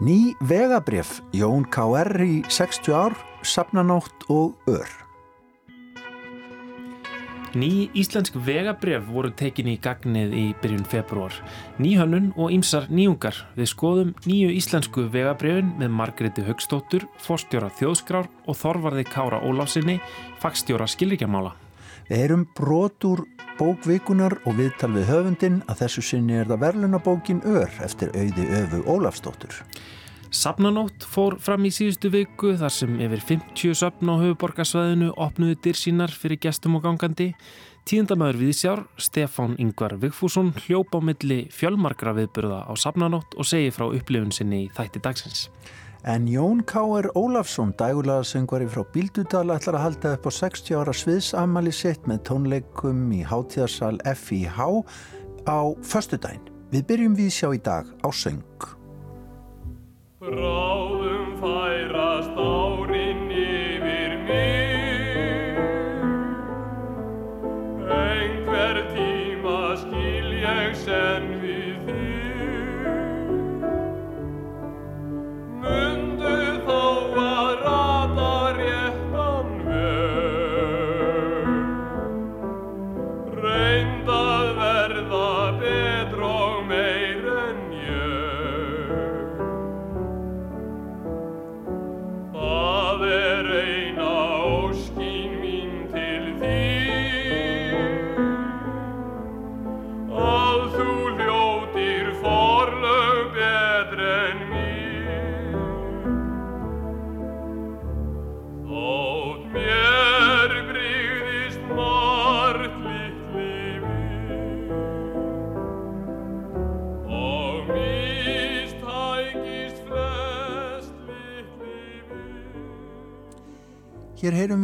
Ný vegabref, Jón K.R. í 60 ár, Sapnanótt og Ör. Ný íslensk vegabref voru tekin í gagnið í byrjun februar. Nýhönnun og ýmsar nýjungar. Við skoðum nýju íslensku vegabrefin með Margreti Högstóttur, fórstjóra þjóðskrár og Þorvarði Kára Ólafsinni, fagstjóra skilríkjamála. Við heyrum brotur bókvikunar og viðtal við höfundin að þessu sinni er það verðlunabókin Ör eftir auði öfu Ólafstóttur. Sapnanótt fór fram í síðustu viku þar sem yfir 50 sapn á höfuborgarsvæðinu opnuði dyr sínar fyrir gestum og gangandi. Tíundamöður viðsjár, Stefán Yngvar Vigfússon, hljóp á milli fjölmarkra viðburða á Sapnanótt og segi frá upplifun sinni í þætti dagsins. En Jón K.R. Ólafsson, dægulega söngvari frá Bíldudal, ætlar að halda upp á 60 ára sviðsamali sitt með tónleikum í hátíðarsal FIH á förstudaginn. Við byrjum við sjá í dag á söng. Bráðum færast árin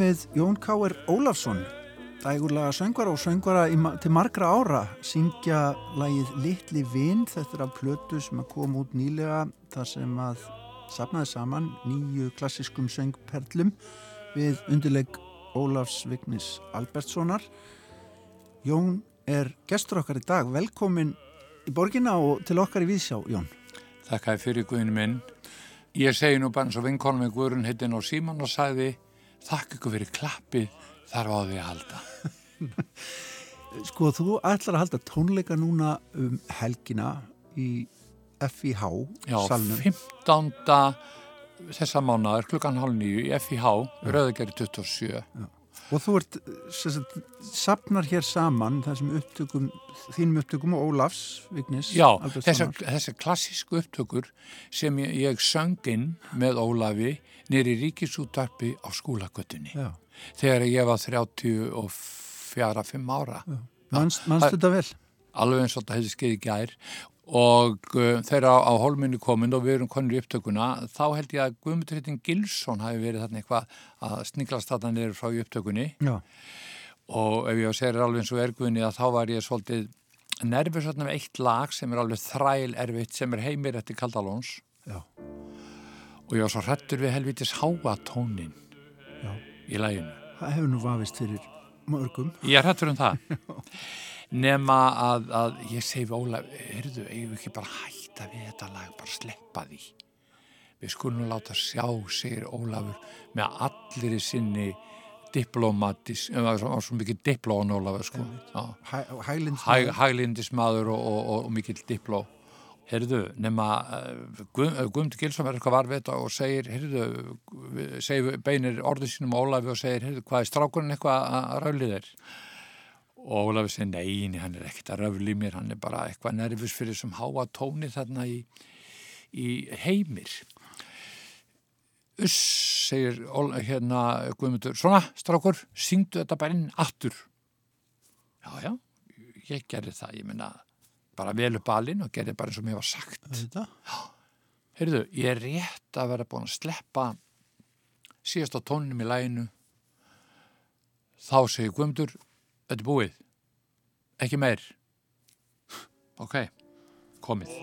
við Jón K.R. Ólafsson, dægulega söngvara og söngvara í, til margra ára, syngja lagið Littli Vind, þetta er af plötu sem að koma út nýlega þar sem að sapnaði saman nýju klassiskum söngperlum við undirleik Ólafs Vignis Albertssonar. Jón er gestur okkar í dag, velkomin í borgina og til okkar í Víðsjá, Jón. Þakkaði fyrir Guðinu minn. Ég segi nú bara eins og vinkonum með Guðrun hittin og Símon og sagði þakka ykkur fyrir klappið þar á því að halda. Sko, þú ætlar að halda tónleika núna um helgina í FIH Já, salnum. 15. þessa mánuðar klukkan hálf nýju í FIH, Rauðagerði 27. Og þú ert, sagt, sapnar hér saman þessum upptökum, þínum upptökum og Ólafs, Vignis, Já, þessar klassísku upptökur sem ég, ég söng inn með Ólafi nýri ríkisúttarpi á skólagötunni. Já, Þegar ég var 34-5 ára. manst þetta vel? alveg eins og þetta hefði skeið í gær. Og uh, þegar á, á holminni komin og við erum konur í upptökuna þá held ég að Guðmundur Hittin Gilsson hafi verið þarna eitthvað að sniglast þarna niður frá upptökunni. Já, og ef ég þér alveg eins og erguðinni að þá var ég svolítið nervus þarna með eitt lag sem er alveg þræl erfitt sem er heimir eftir Kaldalóns. Já, og ég var svo hrættur við helvitis háa tónin já. í læginu. Það hefur nú vafist fyrir mörgum. Ég er hrættur um það. Nema að, að ég segi Ólaf, heyrðu, eigum við ekki bara hætta við þetta lag, bara sleppa því. Við skulum láta sjá, segir Ólafur, með allir í sinni diplomatis, um, það var svo mikið diplón Ólafur, sko. Hæ, hælind, Hæ, hæglindismadur og, og, og, og mikill dipló. Heyrðu, nema uh, Guð, Guðmundur Gilsson verður eitthvað varveit og segir, heyrðu, segir, beinir orðið sínum Ólafi og segir, heyrðu, hvað er strákurinn eitthvað að- að röfli þér? Og Ólafi segir, neini, hann er ekkert að í mér, hann er bara eitthvað nervus fyrir þessum háa tóni þarna í, í heimir. Uss, segir Óla, hérna Guðmundur, svona, strákur, syngdu þetta bara inn aftur. Já, já, ég gerði það, ég menna bara vel upp alinn og gerði bara eins og mér var sagt. Þetta? Heyrðu, ég er rétt að vera búin að sleppa síðast á tóninum í læginu. Þá segir Guðmundur, þetta er búið, ekki meir. Ok, er komið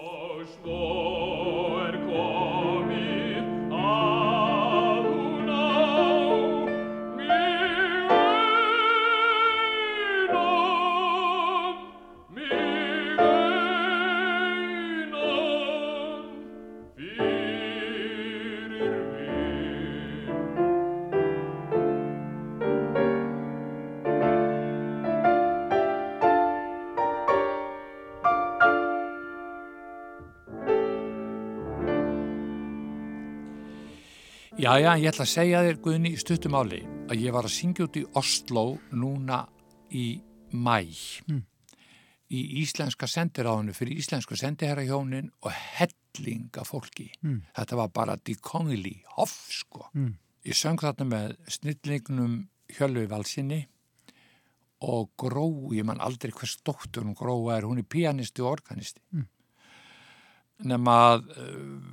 Já, já, ég ætla að segja þér, Guðni, í stuttumáli að ég var að syngja út í Oslo núna í mæ í íslenska sendiráðinu fyrir íslensku sendiherrahjónin og hellinga fólki. Þetta var bara dikongili, hoff, sko. Ég söng þarna með snillingnum Hjölvi Valsinni og Gró, ég man aldrei hvers dóttur hún Gróa er, hún er pianisti og organisti. Nefn að uh,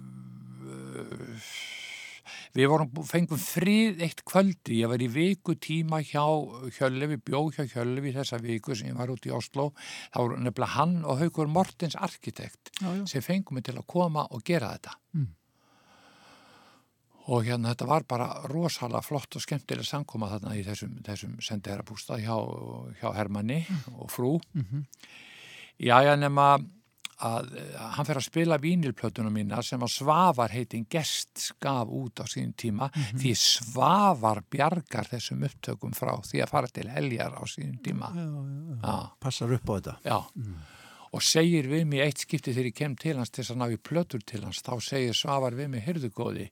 við vorum, fengum frið eitt kvöldi, ég var í viku tíma hjá Hjöllefi, bjó hjá Hjöllefi þessa viku sem ég var út í Oslo, þá voru nefnilega hann og Haukur Mortens arkitekt Já, já. sem fengum mig til að koma og gera þetta. Og hérna þetta var bara rosalega flott og skemmtilega samkoma þarna í þessum, þessum sendiherrabústað hjá, hjá Hermanni og frú. Já, já, nema að eh, hann fer að spila vínilplötuna mína sem að Svavar heitin gest skaf út á sín tíma því Svavar bjargar þessum upptökum frá því að fara til heljar á sín tíma. Já, já, já. Passar upp á þetta. já. Og segir við mig eitt skipti þegar ég kem til hans til þess að ná í plötur til hans, þá segir Svavar við mig, heyrðu góði,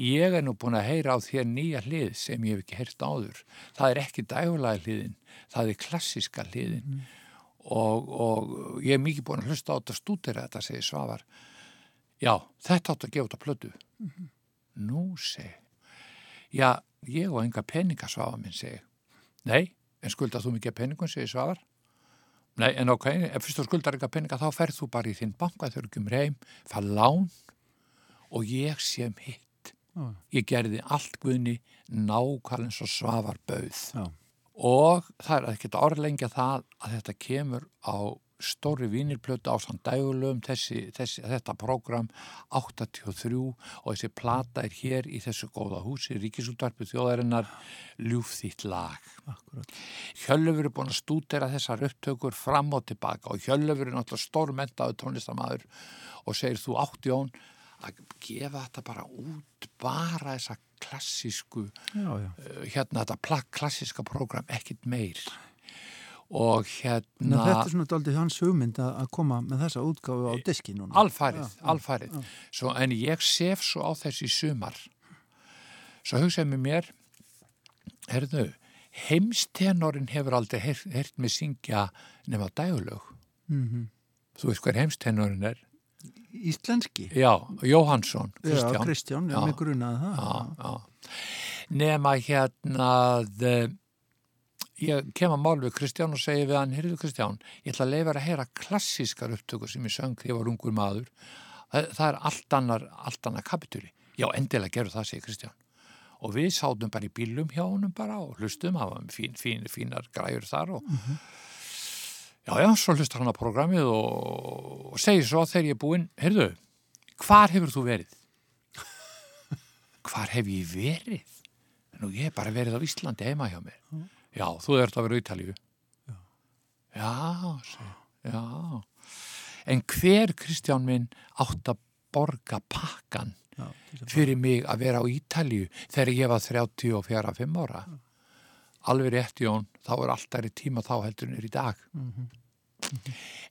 ég er nú búin að heyra á þér nýja hlið sem ég hef ekki heyrt áður. Það er ekki dægulega hliðin, það er klassiska hliðin. Og, og ég er mikið búin að hlusta á þetta stúdera þetta, segir Svavar. Já, þetta átt að gefa þetta plötu. Nú, segi. Já, ég og enga peninga, Svavar minn, segi. Nei, en skulda þú mikið peningum, segir Svavar. Nei, en ok, ef fyrst þú skuldar eitthvað peninga þá ferð þú bara í þinn banka þegar þú kemur heim, fær lán og ég sé um hitt. Ég gerði allt guðni nákvæmlega eins og svafar bauð. Já. Og það er ekkert árlengja það að þetta kemur á stóri vínirplötu á sann dægulegum þessi, þessi, þetta prógram 83 og þessi plata er hér í þessu góða húsi Ríkisúttarpu þjóðarinnar ljúfþýtt lag. Akkurat. Hjöllufur er búin að stúdera þessar upptökur fram og tilbaka og Hjöllufur er náttúrulega stórmentaður tónlistamæður og segir þú átt Jón að gefa þetta bara út bara þessa klassísku Já, já. uh, hérna þetta plakk klassíska prógram ekkit meir. Og Ná, þetta hérna er svona daldið hans hugmynd að koma með þessa útgáfu á diski núna. alfarið, alfarið. Svo, en ég sef svo á þessi sumar. Svo hugsaði með mér herðu heimstenorin hefur aldrei heyrt mig syngja nema dægulög Mm þú veist hver heimstenorin er Íslenski. já, Jóhansson, Já, Kristján Kristján, já, mig grunaði það. já, já. nema hérna the, ég kem að mál við Kristján og segi við hann, heyrðu Kristján ég ætla að leifa að heyra klassískar upptökur sem ég söng þegar ég var ungur maður það, það er allt annar, allt annar kapitúri já, endilega gerðu það, segir Kristján og við sátum bara í bílum hjá honum bara og hlustum, það var fín, fín, fínar græjur þar og já, já, svo hlustar hann á programmið og, og segir svo þegar ég er búinn, heyrðu hvar hefur þú verið? hvar hef ég verið? Nú, ég hef bara verið á Íslandi heima hjá mér. Já, þú ert að vera á Ítalíu. Já. Já, segi, já. En hver, Kristján minn, átt að borga pakkan Já, fyrir mig að vera á Ítalíu þegar ég var 34-5 ára? Alveg rétt, Jón, þá er alltaf í tíma þá heldur en er í dag.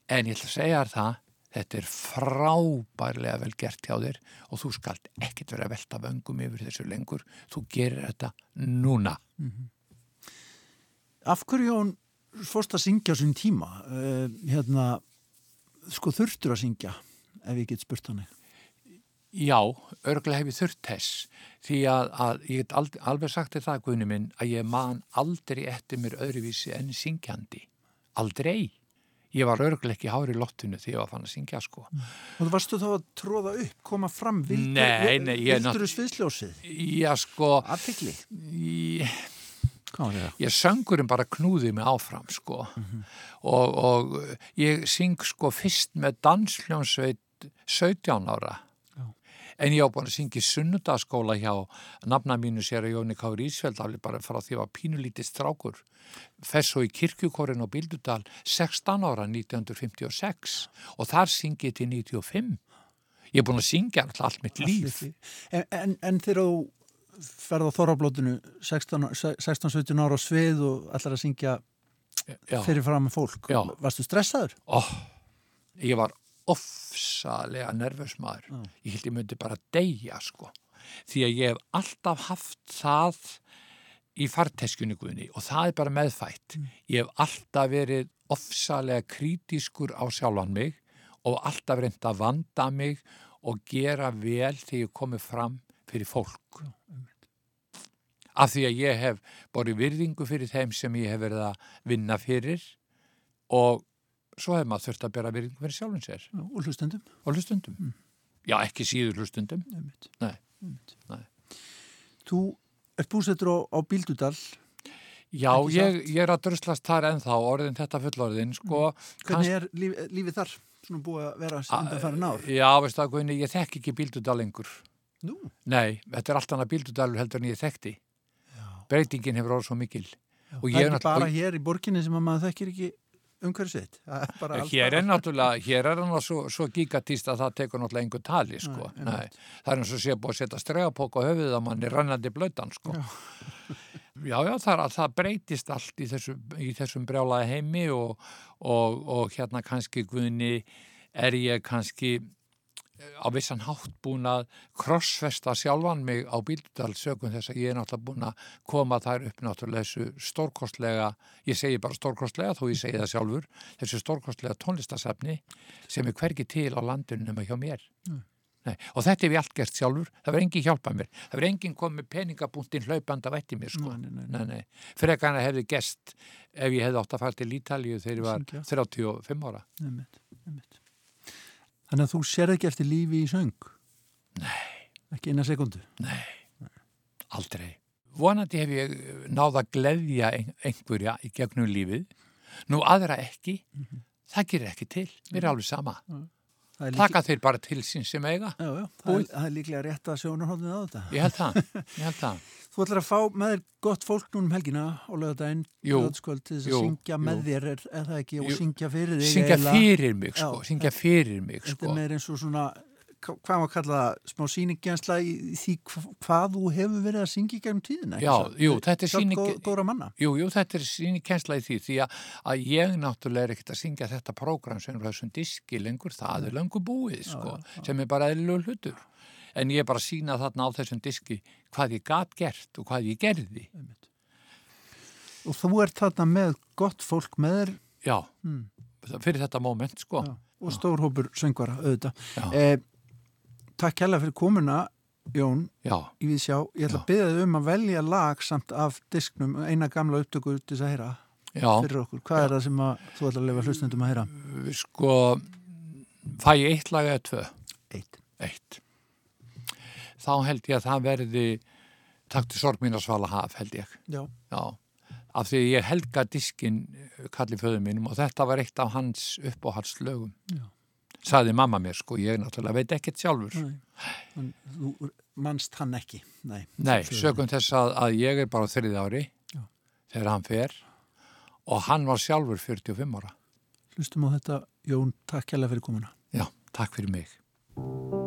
En ég ætla að segja þér það, þetta er frábærlega vel gert hjá þér og þú skalt ekkert vera að velta vöngum yfir þessu lengur. Þú gerir þetta núna. Af hverju hún fórst að syngja á sín tíma? Uh, hérna, sko þurftur að syngja, ef ég get spurt hann Já, örglega hef ég þurft þess því að, að ég get aldrei, alveg sagt þér það, Guðni minn, að ég man aldrei eftir mér öðruvísi en syngjandi. Aldrei. Ég var örglega ekki hári í lottinu því ég var fann að syngja, sko. Og þú varstu þá að tróða upp, koma fram, vildur, nátt- sviðsljósið? Já, sko, Aðtikli? ég, ég söngurinn bara knúði mig áfram, sko. og, og ég syng, sko, fyrst með dansljónsveit 17 ára. En ég á búin að syngja sunnudaskóla hjá nafna mínu sér að Jóni Kári Ísfeld alveg bara frá því að pínulítið strákur. Fess svo í kirkjukorin á Bildudal 16 ára 1956 og þar syngi ég til 95. Ég er búin að syngja alltaf allt mitt líf. En, en, en þegar þú ferð á Þorrablótinu 16-17 ára á svið og ætlar að syngja Já, fyrir fram með fólk, Já. varstu stressaður? ó, ég var ofsalega nervös maður. Ég held ég myndi bara deyja, sko. því að ég hef alltaf haft það í farteskjunni Guðni og það er bara meðfætt. Ég hef alltaf verið ofsalega krítiskur á sjálfan mig og alltaf reynd að vanda mig og gera vel þegar ég komið fram fyrir fólk. Af því að ég hef borið virðingu fyrir þeim sem ég hef verið að vinna fyrir og svo hef maður þurft að bera virðingu fyrir sjálfum sér Já, og hlustendum. og hlustundum. Já, ekki síður hlustundum. Einmitt. Nei. Einmitt. Nei. Þú ert búsettur á, á Bíldudal. Já, ég, ég er að druslast þar ennþá, orðin þetta fullorðin, sko. Hvernig er líf, lífið þar? Svona búið að vera undan farin ár. Já, veist það, Guðni, ég þekk ekki bíldudal lengur. Nú, Nei, þetta er allt annað bíldudalur heldur en ég þekkti. Breytingin hefur orðið svo mikil. Og það er bara hér í borginni sem að maður þekkir ekki umhverju sitt. Það er bara alls Hér er náttúrulega, hér er hann svo, svo gigatist að það tekur náttúrulega einhver tali, sko. Nei, Nei, það er eins og sé búið að setja stregapók á höfuð að mann er rannandi blötan, sko. Já. Já, já, það, að- það breytist allt í, þessu, í þessum brjálaði heimi og, og, og hérna kannski Guðni er ég kannski á vissan hátt búin að krossfesta sjálfan mig á bíldal sögum þess að ég er náttúrulega búin að koma þær upp náttúrulega þessu stórkostlega, ég segi bara stórkostlega þó ég segi það sjálfur, þessu stórkostlega tónlistasafni sem er hvergi til á landinu nema hjá mér. Nei, og þetta hef ég allt gert sjálfur, það verður engin hjálpað mér, það verður engin komið peningabúntinn hlaupanda vætti mér sko. Nei, nei, nei, nei. Frekana hefði gest ef ég hefði átt að fara til Ítalíu þegar ég var Syngja. 35 ára. Einmitt, einmitt. Þannig að þú sér ekki eftir lífi í söng? Nei. Ekki eina sekundu? Aldrei. Vonandi hef ég náð að gleðja ein- einhverja í gegnum lífið. Nú aðra ekki, það gerir ekki til. Mér er alveg sama. Það er Taka þeir bara til sín sem eiga. Já, já, það er, það er líklega rétt að sjónarhóðnið á þetta. Ég held það. Ég held það. Þú ætlar að fá með þér gott fólk núna um helgina á lögadaginn, Jú, lögadskvöld til þess að syngja með jú. þér, er, er það ekki, og syngja fyrir þig. Syngja fyrir mig, sko. Syngja fyrir mig, Þetta sko. er meir eins og svona, hvað maður kalla smá sýningjensla í því hva- hvað þú hefur verið að syngja í gegnum tíðina. Já, jú, þetta er manna. Jú, jú, þetta er síni kensla í því því að, að ég náttúrulega er ekkert að syngja þetta prógram sem er þessum diski lengur, það er lengur búið, sko, sem er bara eðlilegur hlutur. En ég er bara að sína þarna á þessum diski hvað ég gat gert og hvað ég gerði. Og þú ert þarna með gott fólk með þér Já, fyrir þetta moment, sko. já, og stórhópur söngvara, auðvitað. Já. Eh, takk kærlega fyrir komuna, Jón, Já, í við sjá. Ég ætla að byggja þig um að velja lag samt af disknum, eina gamla upptöku til þess að heyra já, fyrir okkur. Hvað er það sem að, þú ætla að lefa hlustendum að heyra? sko, fæ ég eitt lag eða tvö? Eitt. Eitt. Þá held ég að það verði takti sorg mín að svala haf, held ég. Já. Já, af því ég helga diskin kalli föðu mínum og þetta var eitt af hans uppáhaldslögum. Já. Saði mamma mér sko, ég náttúrulega veit ekkert sjálfur. Nei. Þú manst hann ekki. Nei. Nei, sögum þess að, að ég er bara þriði ári Já. þegar hann fer og hann var sjálfur 45 ára. Hlustum á þetta, Jón, takk kærlega fyrir komuna. Já, takk fyrir mig.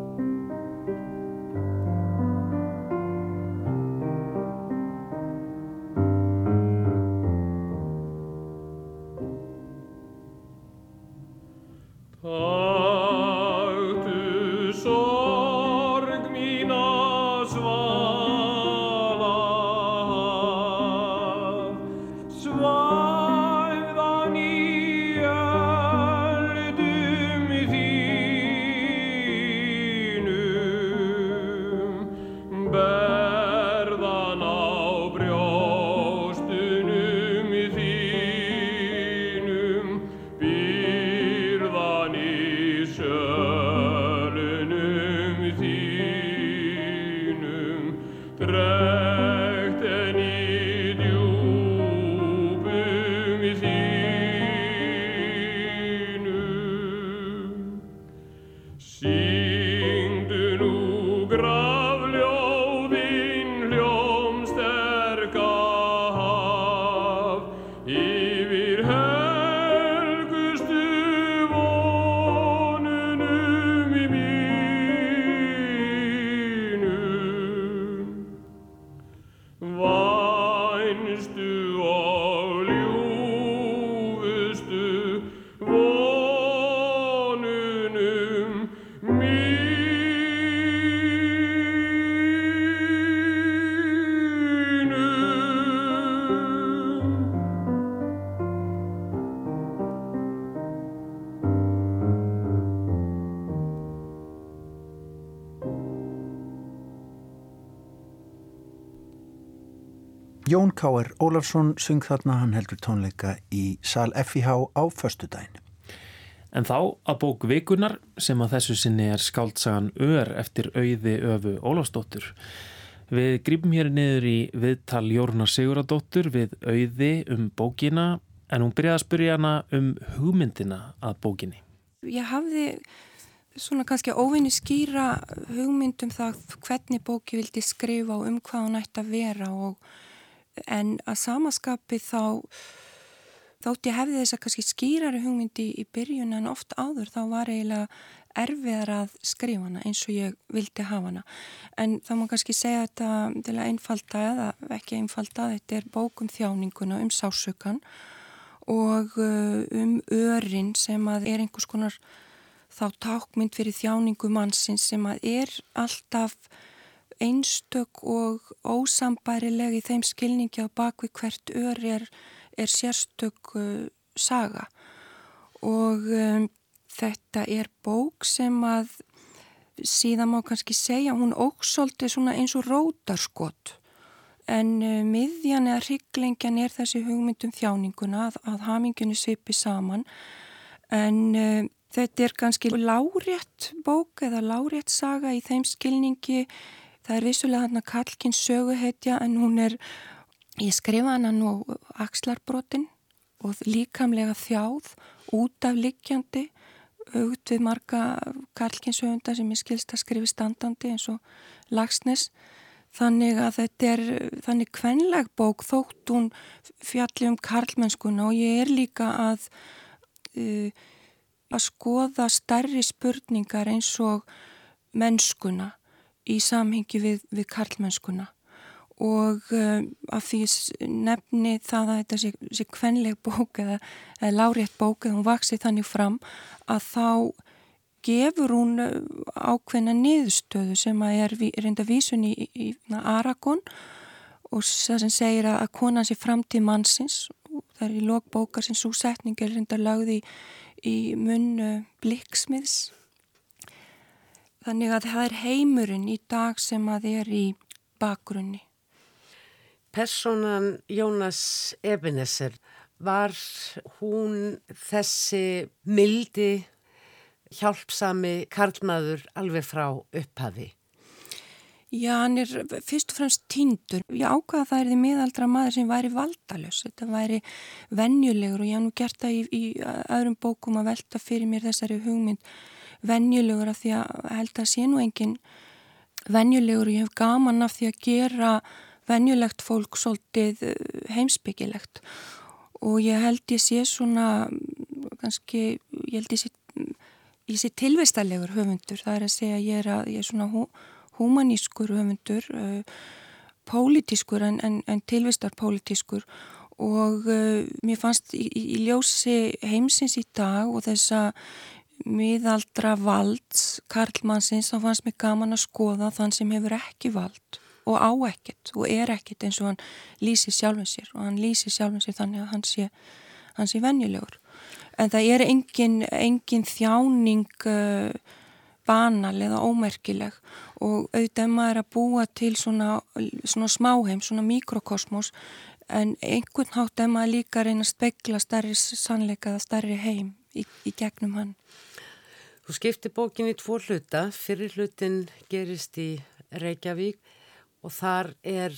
Jón K.R. Ólafsson sung þarna, hann heldur tónleika í Sal FIH á förstudagin. En þá að bók vikunar sem að þessu sinni er skáldsagan Ör eftir auði öfu Ólafsdóttur. Við grípum hér niður í viðtal Jórnar Siguradóttur við auði um bókina en hún byrjaði að spyrja hana um hugmyndina að bókinni. Ég hafði svona kannski óvinni skýra hugmyndum það hvernig bóki vildi skrifa og um hvað hún ætti að vera og en að samaskapi þá þótt ég hefði þess að kannski skýrari hugmyndi í byrjun en oft áður. Þá var eiginlega erfiðar að skrifa hana eins og ég vildi hafa hana. En þá má kannski segja þetta til að einfalda eða ekki einfalda þetta er bókum þjáninguna um sásökan og uh, um örin sem að er einhvers konar þá tákmynd fyrir þjáningu mannsins sem að er alltaf einstök og ósambærileg í þeim skilningi á bakvið hvert ör er, er sérstök uh, saga. Og um, þetta er bók sem að síðan má kannski segja hún óksolti eins og rótarskott en uh, miðjan eða hryggleingjan er þessi hugmyndum þjáninguna að, að hamingunni svipi saman. En uh, þetta er kannski lárétt bók eða lárétt saga í þeim skilningi Það er vissulega hann að Karlkins söguhetja en hún er, ég skrifa hann nú axlarbrotin og líkamlega þjáð út af likjandi aukt við marga Karlkins sögunda sem ég skilst að skrifi standandi eins og lagsnes. Þannig að þetta er þannig kvenleg bók þótt hún fjalli um karlmennskuna og ég er líka að, uh, að skoða starri spurningar eins og mennskuna í samhengi við, við karlmennskuna. Og uh, af því nefni það að þetta sé, sé kvenleg bók eða, eða lárétt bók eða hún vaksið þannig fram að þá gefur hún eh, ákveðna niðurstöðu sem að er reynda vísun í, í, í Aragon og það sem segir að, að konan sé framtíð mannsins. Það er í lókbókar sem svo setning er reynda lagði í, í munn uh, blikksmiðs Þannig að það er heimurinn í dag sem að er í bakgrunni. Personan Jónas Ebenezer, var hún þessi mildi, hjálpsami karlmaður alveg frá upphafi? Já, hann er fyrst og fremst tindur. Ég ákvaða að það er því miðaldra maður sem væri valdalös. Þetta væri vennjulegur og ég haf nú gert það í, í öðrum bókum að velta fyrir mér þessari hugmynd venjulegur af því að held að sé nú engin venjulegur. Og ég hef gaman af því að gera venjulegt fólk svolítið eh, heimsbyggilegt og ég held ég sé svona kannski, ég held ég sé, ég sé tilvistalegur höfundur, það er að segja ég er, að, ég er svona hú, humanískur höfundur, uh, pólitískur en, en, en tilvistar pólitískur. Og uh, mér fannst í, í ljósi heimsins í dag og þess að miðaldra valds Karlmannsins, þá fannst mér gaman að skoða þann sem hefur ekki vald og á ekkert og er ekkert eins og hann lýsir sjálfum sér og hann lýsir sjálfum sér þannig að hann sé, hann sé venjulegur. En það er engin, engin þjáning uh, banal eða ómerkileg og auðvitað maður að búa til svona, svona smáheim, svona mikrokosmos en einhvern hátt er maður líka að reyna að spekla starri sannleika eða starri heim í, í gegnum hann. Þú skipti bókin í tvo hluta, fyrir hlutin gerist í Reykjavík og þar er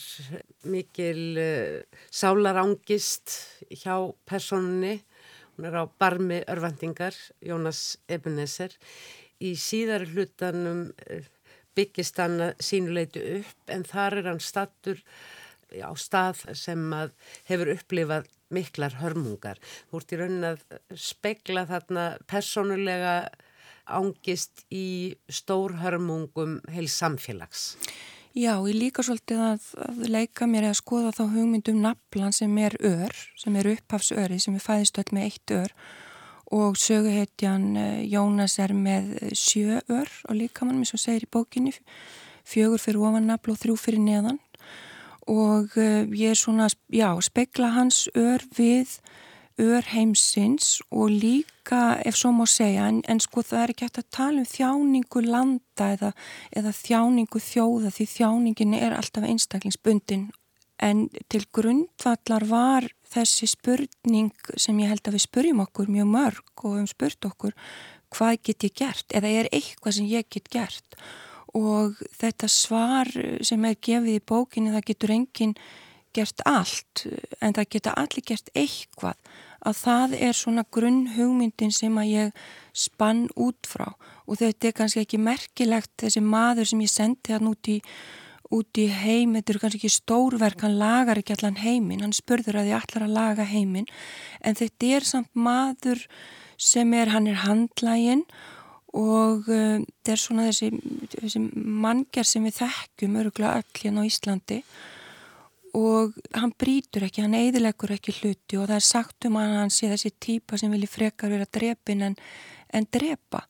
mikil uh, sálarangist hjá personunni, hún er á barmi örvendingar, Jónas Ebenezer. Í síðar hlutanum uh, byggist hann sínuleitu upp en þar er hann stattur á stað sem hefur upplifað miklar hörmungar. Þú ert í raunin að spegla þarna personulega ángist í stórhörmungum heils samfélags. Já, ég líka svolítið að, að leika mér að skoða þá hugmyndum naflan sem er ör, sem er upphafsöri, sem er fæðistöld með eitt ör. Og söguhetjan eh, Jónas er með sjö ör og líka mann, eins og segir í bókinni, fjögur fyrir ofan nafla og þrjú fyrir neðan. Og uh, ég er svona, já, spekla hans ör við ör heimsins og líka ef svo má segja en, en sko það er ekki hægt að tala um þjáningu landa eða, eða þjáningu þjóða því þjáningin er alltaf einstaklingsbundin. En til grundvallar var þessi spurning sem ég held að við spurjum okkur mjög mörg og við spurt okkur hvað get ég gert? Eða er eitthvað sem ég get gert? Og þetta svar sem er gefið í bókinni það getur enginn gert allt en það geta allir gert eitthvað að það er svona grunn hugmyndin sem að ég spann út frá. Og þetta er kannski ekki merkilegt þessi maður sem ég sendi hann út í, í heim, þetta eru kannski ekki stórverk, hann lagar ekki allan heiminn, hann spurður að ég allar að laga heiminn. En þetta er samt maður sem er, hann er handlægin og uh, þetta er svona þessi, þessi manngjær sem við þekkjum öruglega öll hérna á Íslandi. og hann brítur ekki, hann eiðilegur ekki hluti og það er sagt um að hann sé þessi típa sem vilji frekar vera drepin en, en drepa.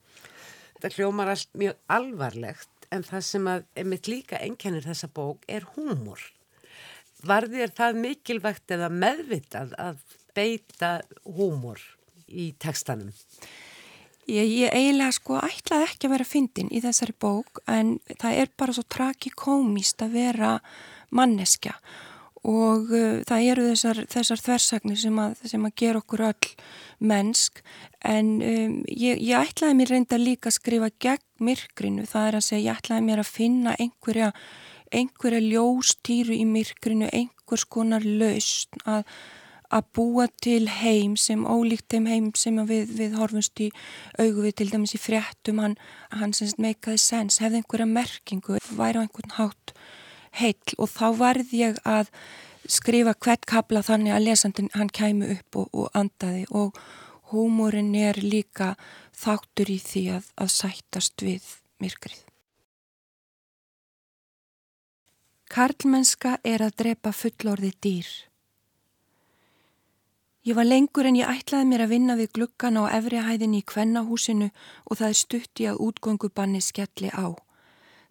Þetta hljómar allt mjög alvarlegt en það sem að mitt líka ennkennir þessa bók er húmor. Var þér það mikilvægt eða meðvitað að beita húmor í tekstanum? Ég, ég eiginlega sko ætlaði ekki að vera fyndin í þessari bók en það er bara svo tragikomíst að vera manneskja og uh, það eru þessar, þessar þversagnir sem að, sem að gera okkur öll mennsk. En um, ég, ég ætlaði mér reynda líka að skrifa gegn myrkrinu, það er að segja ég ætlaði mér að finna einhverja, einhverja ljóstýru í myrkrinu, einhvers konar laust að, að búa til heim sem ólíkt þeim heim sem við, við horfumst í augu við til dæmis í fréttum, hann, hann semst meikaði sens, hefði einhverja merkingu, væri á einhvern hátt heill og þá varð ég að skrifa hvert kabla þannig að lesandin hann kæmu upp og, og andaði og húmórin er líka þáttur í því að, að sættast við myrkrið. Karlmennska er að drepa fullorði dýr. Ég var lengur en ég ætlaði mér að vinna við glukkan á efrihæðinni í kvennahúsinu og það er stutti að útgöngubanni skelli á.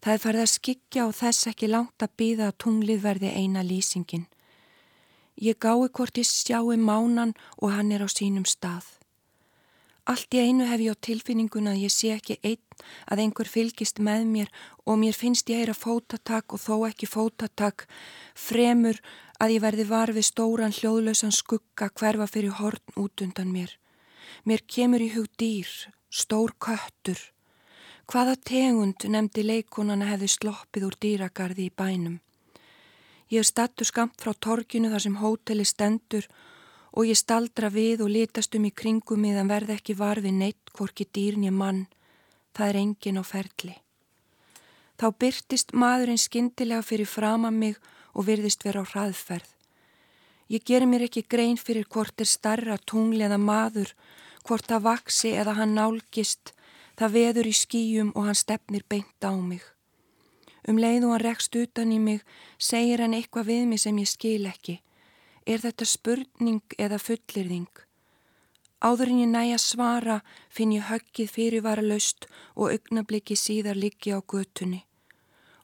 Það er farið að skikja og þess ekki langt að býða að tunglið verði eina lýsingin. Ég gái hvort ég sjáu mánan og hann er á sínum stað. Allt í einu hef ég á tilfinningun að ég sé ekki einn að einhver fylgist með mér og mér finnst ég heyra fótatak og þó ekki fótatak fremur að ég verði var við stóran hljóðlausan skugga hverfa fyrir horn út undan mér. Mér kemur í hug dýr, stór köttur, Hvaða tegund nefndi leikonana hefði sloppið úr dýragarði í bænum? Ég stattur skamt frá torginu þar sem hóteli stendur og ég staldra við og litast um í kringum miðan verð ekki varfi neitt hvorki dýrn ég mann. Það er engin á ferli. Þá byrtist maðurinn skindilega fyrir fram að mig og virðist vera á hraðferð. Ég ger mér ekki grein fyrir hvort er starra tungli eða maður, hvort það vaksi eða hann nálgist, Það veður í skýjum og hann stefnir beint á mig. Um leið og hann rekst utan í mig, segir hann eitthvað við mig sem ég skil ekki. Er þetta spurning eða fullirðing? Áður en ég næja svara finn ég höggið fyrirvara laust og augnabliki síðar liggi á götunni.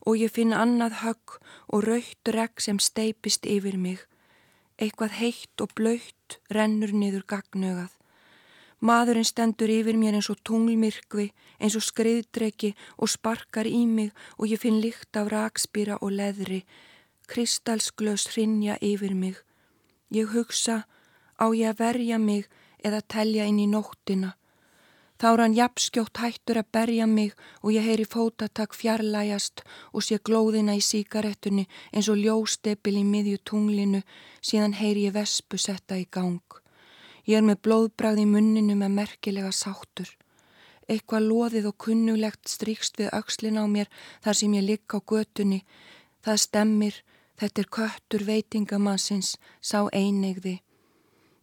Og ég finn annað högg og raukt regg sem steipist yfir mig. Eitthvað heitt og blöytt rennur niður gagnögað. Maðurinn stendur yfir mér eins og tunglmyrkvi, eins og skriðdreki og sparkar í mig og ég finn lykt af rakspýra og leðri. Kristalsglös hrinja yfir mig. Ég hugsa, á ég að verja mig eða telja inn í nóttina. Þá er hann jafnskjótt hættur að berja mig og ég heyri fótatak fjarlægast og sé glóðina í síkaretunni eins og ljóstepil í miðju tunglinu síðan heyri ég vespu setta í gang. Ég er með blóðbræð í munninu með merkilega sáttur. Eitthvað loðið og kunnulegt stríkst við aukslin á mér þar sem ég ligg á götunni. Það stemmir, þetta er köttur veitingamannsins, sá einegði.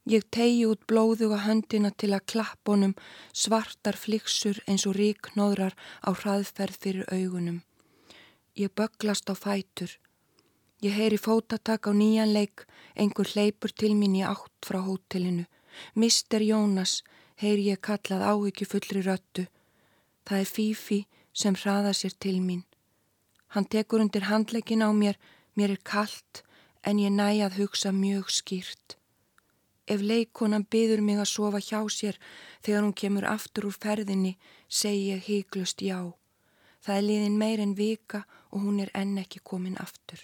Ég tegi út blóðu og höndina til að klappunum svartar fliksur eins og ríknóðrar á hraðferð fyrir augunum. Ég böglast á fætur. Ég heyri fótatak á nýjanleik, einhver hleypur til mín í átt frá hótelinu. Mister Jónas, heyr ég kallað áhyggju fullri röttu. Það er Fifi sem hraða sér til mín. Hann tekur undir handleikin á mér, mér er kallt en ég næ að hugsa mjög skýrt. Ef leikonan byður mig að sofa hjá sér þegar hún kemur aftur úr ferðinni, segi ég híklust já. Það er liðin meir en vika og hún er enn ekki komin aftur.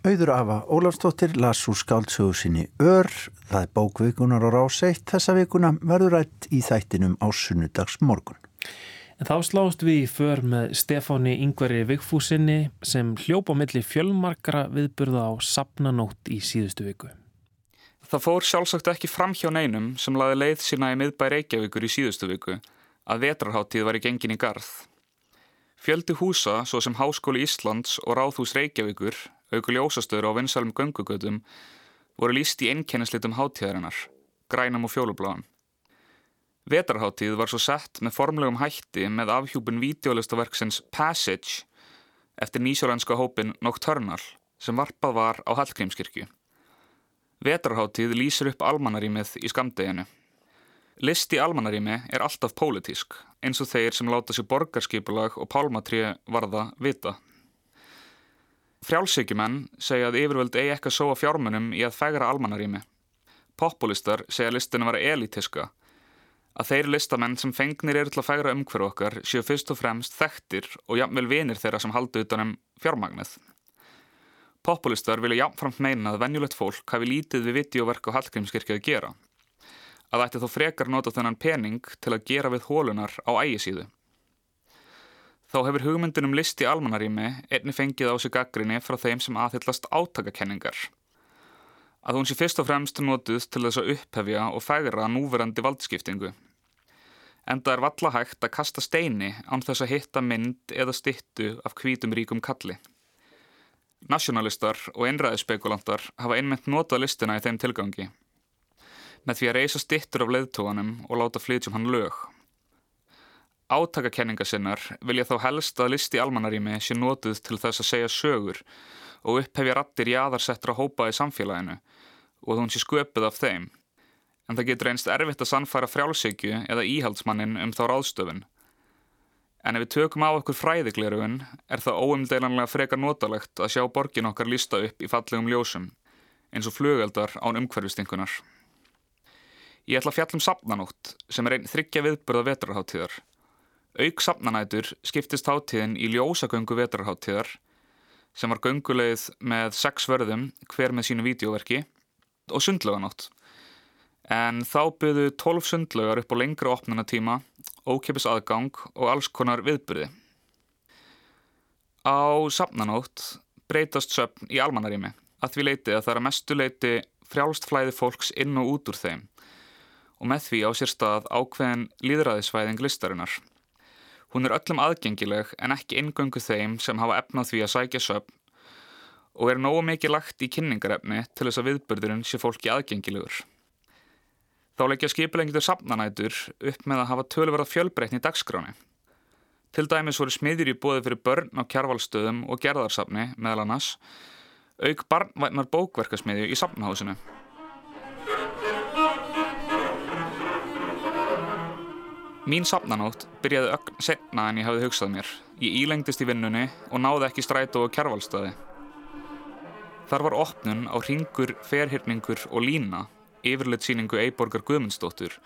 Auður Afa Ólafstóttir las úr skáldsögu sinni Ör, það er bókvikunar og ráseitt þessa vikuna verður rætt í þættinum á sunnudags morgun. En þá slást við í för með Stefáni Yngveri Vigfúsinni sem hljópa milli fjölmarkra viðburða á sapnanótt í síðustu viku. Það fór sjálfsagt ekki fram hjá neinum sem laði leið sína í miðbæ Reykjavíkur í síðustu viku að vetrarháttíð var í gengin í garð. Fjöldi húsa, svo sem Háskóli Íslands og Ráðhús Reykjavíkur, auku ljósastöður á vinsalum göngugötum, voru líst í einnkennislitum háttíðarinnar, grænum og fjólubláðum. Vetarháttíð var svo sett með formlegum hætti með afhjúpun videolistaverksins Passage eftir nýsjólenska hópin Nocturnal sem varpað var á Hallgrímskirkju. Vetarháttíð lýsir upp almanarímið í skamdeginu. List í almanarími er alltaf pólitísk, eins og þeir sem láta sér borgarskipulag og pálmatrið varða vita. Frjálsíkjumenn segja að yfirvöld eigi ekki að sóa fjármunum í að fegra almanarími. Populistar segja listinu að vera elitiska, að þeir listamenn sem fengnir eru til að fegra umhverju okkar séu fyrst og fremst þekktir og jafnvel vinir þeirra sem haldi utanum fjármagnið. Populistar vilja jafnframt meina að venjulegt fólk hafi lítið við videoverk og hallgrímskirkja að gera að ætti þó frekar nota þennan pening til að gera við hólunar á ægisíðu. Þá hefur hugmyndunum listi almanarími einni fengið á sig gaggrinni frá þeim sem aðhyllast átakakenningar. Að hún sé fyrst og fremst notuð til þess að upphefja og fægra núverandi valdskiptingu. Enda er valla hægt að kasta steini án þess að hitta mynd eða stittu af hvítum ríkum kalli. Nationalistar og einræðispekulantar hafa einmitt notað listina í þeim tilgangi með því að reysa stittur af leðtóðanum og láta flytjum hann lög. Átakakenninga sinnar vilja þá helst að listi almanarími sé nótuð til þess að segja sögur og upphefja rattir jáðarsettra hópa í samfélaginu og þú hún sé sköpuð af þeim. En það getur einst erfitt að sannfæra frjálsíkju eða íhaldsmannin um þá ráðstöfun. En ef við tökum á okkur fræðiglerugun er það óumdeilanlega frekar notalegt að sjá borgin okkar lísta upp í fallegum ljósum, eins og flugaldar án umhverfistingunar. Ég ætla að fjallum sapnanótt sem er einn þryggja viðbörða vetrarháttíðar. Auk sapnanætur skiptist háttíðin í ljósagöngu vetrarháttíðar sem var göngulegð með sex vörðum hver með sínu vídeoverki og sundlöganótt. En þá byggðu tólf sundlögar upp á lengra opnunatíma, ókipis aðgang og alls konar viðbyrði. Á sapnanótt breytast söpn í almanarími að því leiti að það er að mestu leiti frjálst flæði fólks inn og út úr þeim og með því á sér stað ákveðin líðræðisvæðing listarinnar. Hún er öllum aðgengileg en ekki ingöngu þeim sem hafa efnað því að sækja söpn og er nógu mikið lagt í kynningarefni til þess að viðbörðurinn sé fólki aðgengilegur. Þá leggja skipilengitur samnanætur upp með að hafa töluverða fjölbreytni í dagskráni. Til dæmis voru smiðjur í bóði fyrir börn á kjærvalstöðum og gerðarsafni meðal annars, auk barnvætnar bókverkasmiðju í safnahásinu. Mín sapnanótt byrjaði ögn setna en ég hafði hugsað mér. Ég ílengdist í vinnunni og náði ekki strætó og kjærvalstaði. Þar var opnun á ringur, ferhyrningur og lína, yfirleitt síningu Eiborgar Guðmundsdóttur.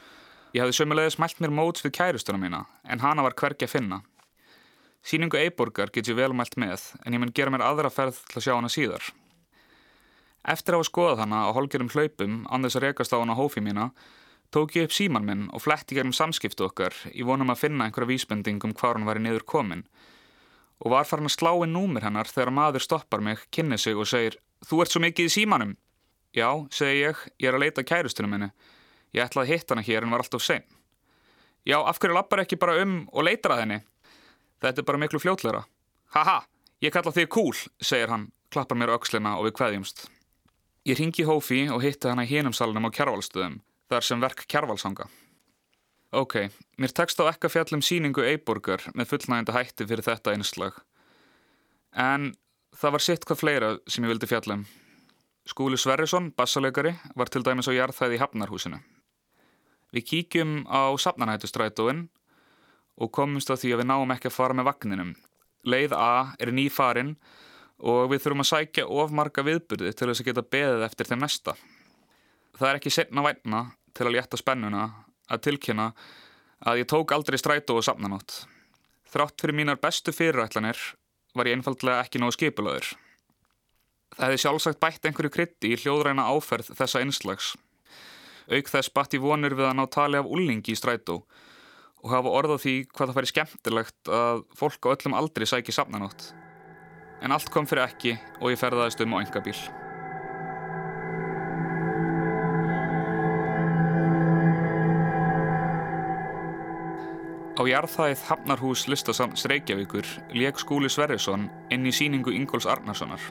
Ég hafði sömulegis mælt mér móts við kærustuna mína, en hana var hvergi að finna. Síningu Eiborgar get ég vel mælt með, en ég mun gera mér aðra ferð til að sjá hana síðar. Eftir að hafa skoðað hana á holgerum hlaupum, andis að rekast á hana hófi mína, tók ég upp síman minn og fletti gerum samskiptu okkar í vonum að finna einhverja vísbending um hvað hann var í niður komin og var farin að slá inn númir hennar þegar maður stoppar mig, kynni sig og segir Þú ert svo mikið í símanum? Já, segi ég, ég er að leita kærustunum minni. Ég ætlaði að hitta hana hér en var alltaf sen. Já, af hverju lappar ekki bara um og leitar að henni? Þetta er bara miklu fljótleira. Haha, ég kalla þig cool, segir hann, klappar mér aukslina og við kveðjumst. Ég ringi Hófi og hitti hana í hinumsalunum á kjárvalstöðum þar sem verk kjærvalsanga. Ok, mér tekst á ekka fjallum síningu Eiborgar með fullnægenda hætti fyrir þetta einslag. En það var sitt hvað fleira sem ég vildi fjallum. Skúli Sverrisson, bassalegari, var til dæmis á jarðhæði í Hafnarhúsinu. Við kíkjum á Sapnanættustrætóin og komumst á því að við náum ekki að fara með vagninum. Leið A er ný farin og við þurfum að sækja of marga viðburði til þess að geta beðið eftir þeim næsta. Það er ekki setna vætna til að létta spennuna að tilkynna að ég tók aldrei strætó og sapnanót. Þrátt fyrir mínar bestu fyrirætlanir var ég einfallega ekki nógu skipulaður. Það hefði sjálfsagt bætt einhverju krytti í hljóðræna áferð þessa einslags. Auk þess batt í vonur við að ná tali af úlningi í strætó og hafa orð á því hvað það færi skemmtilegt að fólk á öllum aldri sæki safnanótt. En allt kom fyrir ekki og ég ferðaðist um á enga bíl. Á jarðhæð Hafnarhús listasamns Reykjavíkur leik skúli Sverrisson inn í síningu Ingóls Arnarssonar.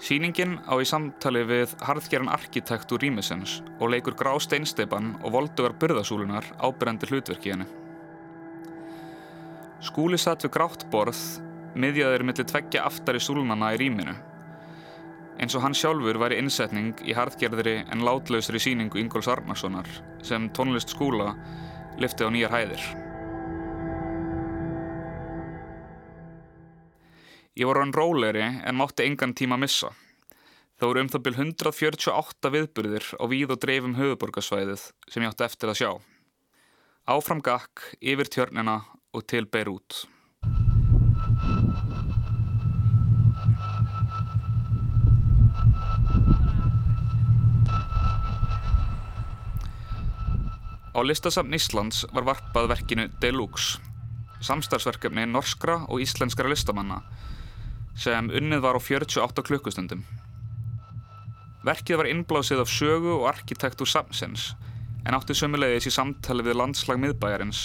Sýningin á í samtali við harðgerðan arkitekt úr Rímisens og leikur grá steinsteipan og voldugar burðasúlunar ábyrjandi hlutverki henni. Skúli satt við grátt borð, miðjaður millir tveggja aftari súlunana í rýminu. Eins og hann sjálfur væri innsetning í harðgerðri en látlausri sýningu Ingóls Arnarssonar sem tónlist skúla lyfti á nýjar hæðir. Ég var hann róleri en mátti engan tíma missa. Það voru um það byrj 148 viðburðir á víð og dreifum höfuborgarsvæðið sem ég átti eftir að sjá. Áfram gakk, yfir tjörnina og til Beirut. Á listasafn Íslands var varpað verkinu Deluxe, samstarfsverkefni norskra og íslenskara listamanna sem unnið var á 48 klukkustundum. Verkið var innblásið af sögu og arkitektúr samsins en átti sömulegis í samtali við landslag miðbæjarins,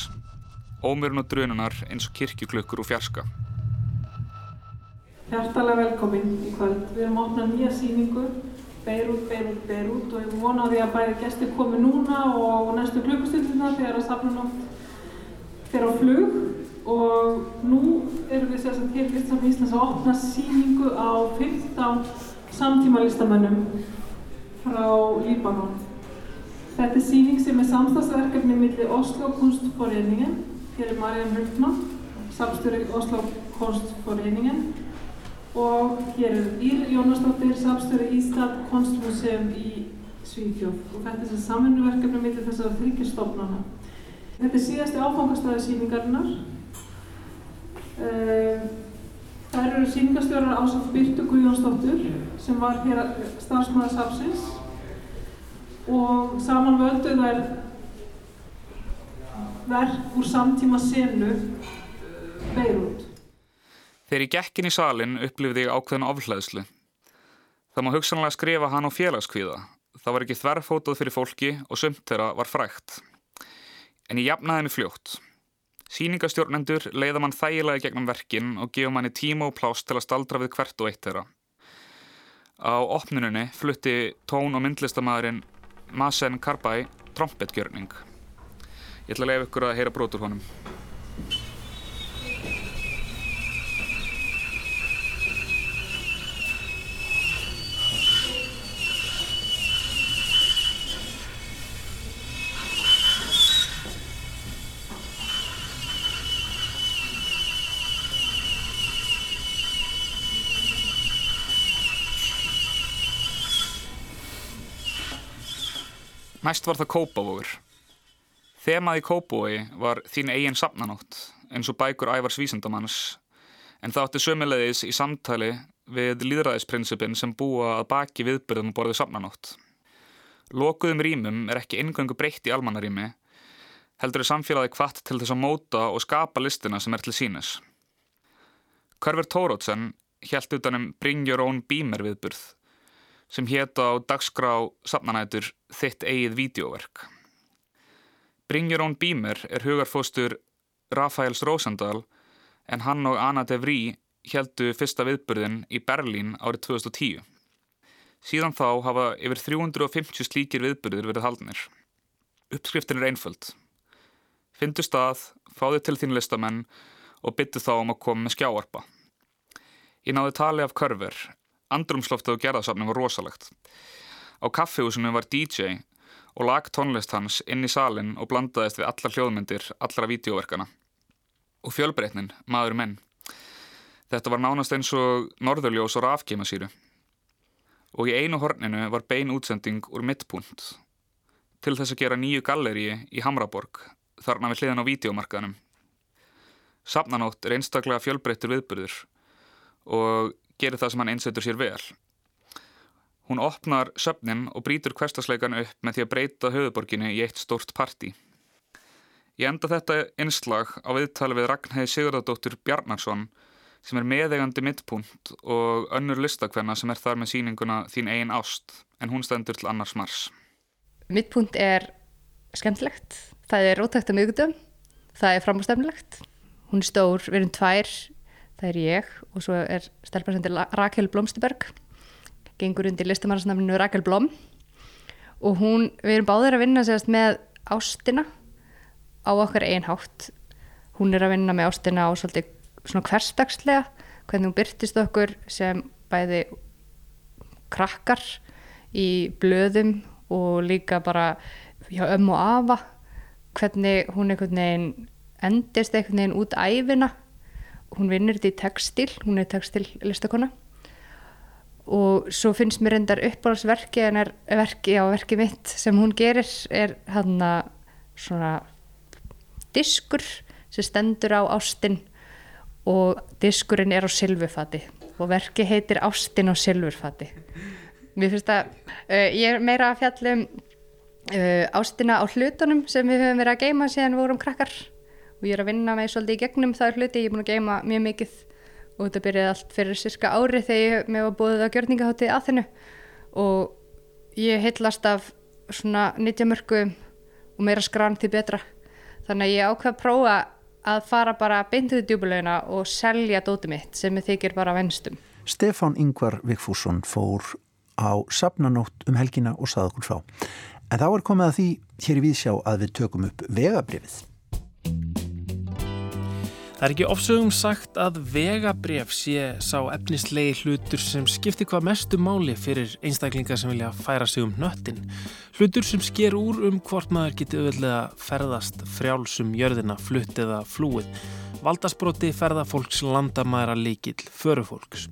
ómyrun og drununar eins og kirkjuklukkur og fjarska. Hjartalega velkomin í kvöld. Við erum að opna nýja síningu, Beirut, Beirut, Beirut og ég vona því að bæði gæsti komi núna og næstu klukkustundina þegar að safna nátt fyrir á flug og nú erum við sérstaklega hér Listam Íslands að opna síningu á 15 samtíma listamönnum frá Líbanon. Þetta er síning sem er samstagsverkefni millir Oslo Kunstforeningen, hér er Mariann Hultmann, samstjóri Oslo Kunstforeningen og hér er Ír Jónasdóttir, samstjóri Ísland Konstmuseum í Svíðjóð og þetta er þessi samfunnuverkefni millir þessara þryggjastofnana. Þetta er síðasti áfangastæði síningarinnar. Uh, Það eru síningastjórar Ásátt Byrtu Guðjónsdóttur sem var hér starfsmæður safsins og saman völdu þær verk úr samtíma senu Beirut. Þegar ég gekk inn í salin upplifði ég ákveðin ofhlæðslu. Það má hugsanlega skrifa hann á félagskvíða. Það var ekki þverfótað fyrir fólki og sumt þeirra var frægt. En ég jafnaði mig fljótt. Sýningastjórnendur leiða mann þægilega gegnum verkin og gefa manni tíma og pláss til að staldra við hvert og eitt þeirra. Á opnununni flutti tón- og myndlistamæðurinn Masen Karbæ trompetgjörning. Ég ætla að leiða ykkur að heyra brotur honum. Næst var það Kópavogur. Þemað í Kópavogi var þín eigin safnanótt, eins og bækur ævars vísendamanns, en það átti sömulegis í samtali við líðræðisprinsipin sem búa að baki viðbyrðum og borðið safnanótt. Lokuðum rýmum er ekki eingöngu breytt í almannarými, heldur er samfélagi kvart til þess að móta og skapa listina sem er til sínes. Körver Tórótsen hjælt utanum Bring Your Own Beamer viðbyrð, sem hétta á dagskrá safnanætur þitt eigið vídeoverk. Bring Your Own Beamer er hugarfóstur Rafaels Rósandal en hann og Anna de Vries heldu fyrsta viðburðin í Berlín árið 2010. Síðan þá hafa yfir 350 slíkir viðburðir verið haldnir. Uppskriftin er einföld. Findu stað, fáðu til þín listamenn og byttu þá um að koma með skjáarpa. Ég náði tali af körver, andrumsloftið og gerðasafnum var rosalegt. Á kaffihúsinu var DJ og lag tónlist hans inn í salin og blandaðist við allar hljóðmyndir, allra vídeoverkana. Og fjölbreytnin, maður menn. Þetta var nánast eins og norðurljós og rafkímasýru. Og í einu horninu var bein útsending úr mittpunkt til þess að gera nýju galleríi í Hamraborg, þarna við hliðan á vídeomarkaðnum. Safnanótt er einstaklega fjölbreyttur viðbyrður og gerir það sem hann einsetur sér vel. Hún opnar söfnin og brítur hverstasleikan upp með því að breyta höfuborginu í eitt stórt parti. Ég enda þetta einslag á viðtali við Ragnhæði Sigurðardóttur Bjarnarsson sem er meðegandi mittpunkt og önnur listakvenna sem er þar með síninguna Þín eigin ást en hún stendur til annars mars. Mittpunkt er skemmtilegt. Það er ótækt að miðgutum. Það er framástemnilegt. Hún er stór, við erum tvær. Það er ég og svo er stelparsendir Rakel Blomsterberg. Gengur undir listamannsnafninu Rakel Blom og hún, við erum báðir að vinna sérst með ástina á okkar einhátt. Hún er að vinna með ástina á svolítið svona hverstagslega, hvernig hún byrtist okkur sem bæði krakkar í blöðum og líka bara hjá ömm og afa, hvernig hún einhvern veginn endist einhvern veginn út æfina. Hún vinnir þetta í textil, hún er textillistakona og svo finnst mér endar uppáhaldsverki en er verki á verki mitt sem hún gerir er hann að svona diskur sem stendur á ástin og diskurinn er á silfurfati og verki heitir ástin á silfurfati. Mér finnst að uh, ég er meira að fjallum uh, ástina á hlutunum sem við höfum verið að geima síðan við vorum krakkar og ég er að vinna með svolítið í gegnum það hluti, ég er búin að geima mjög mikið og þetta byrjaði allt fyrir cirka ári þegar ég með var búið á gjörningaháttið að þennu og ég heitlast af svona nýttjamörku og meira skran til betra þannig að ég ákveð að prófa að fara bara beintuði djúbulegina og selja dóti mitt sem ég þykir bara venstum. Stefán Ingvar Vigfússon fór á sapnanótt um helgina og saði okkur frá. En þá er komið að því hér í Vísjá að við tökum upp vegabrifið. Það er ekki ofsögum sagt að vegabref sé sá efnislegi hlutur sem skiptir hvað mestu máli fyrir einstaklingar sem vilja færa sig um nöttin. Hlutur sem sker úr um hvort maður geti auðvitað ferðast frjálsum jörðina, flutt eða flúið. Valdasbroti ferðafólks landamæra líkil förufólks.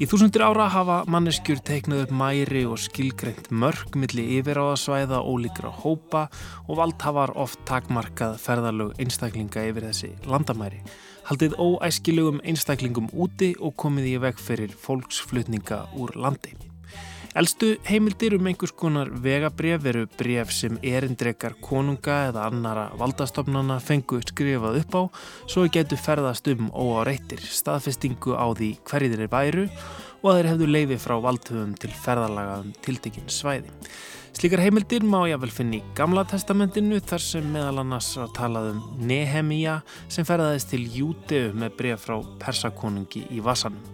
Í þúsundir ára hafa manneskjur teiknað upp mæri og skilgreint mörg milli yfiráðasvæða, ólíkra hópa og valdhafar oft takmarkað ferðalög einstaklinga yfir þessi landamæri. Haldið óæskilugum einstaklingum úti og komið í veg fyrir fólksflutninga úr landi. Elstu heimildir um einhvers konar vegabref eru bref sem erindrekar konunga eða annara valdastofnana fengu skrifað upp á svo getur ferðast um óáreittir staðfestingu á því hverjir er væru og að þeir hefðu leifi frá valdhöfum til ferðalaga um tiltekinn svæði. Slíkar heimildir má ég vel finna í Gamla testamentinu þar sem meðal annars að talað um Nehemia sem ferðaðist til Júteu með bref frá persakonungi í Vassanum.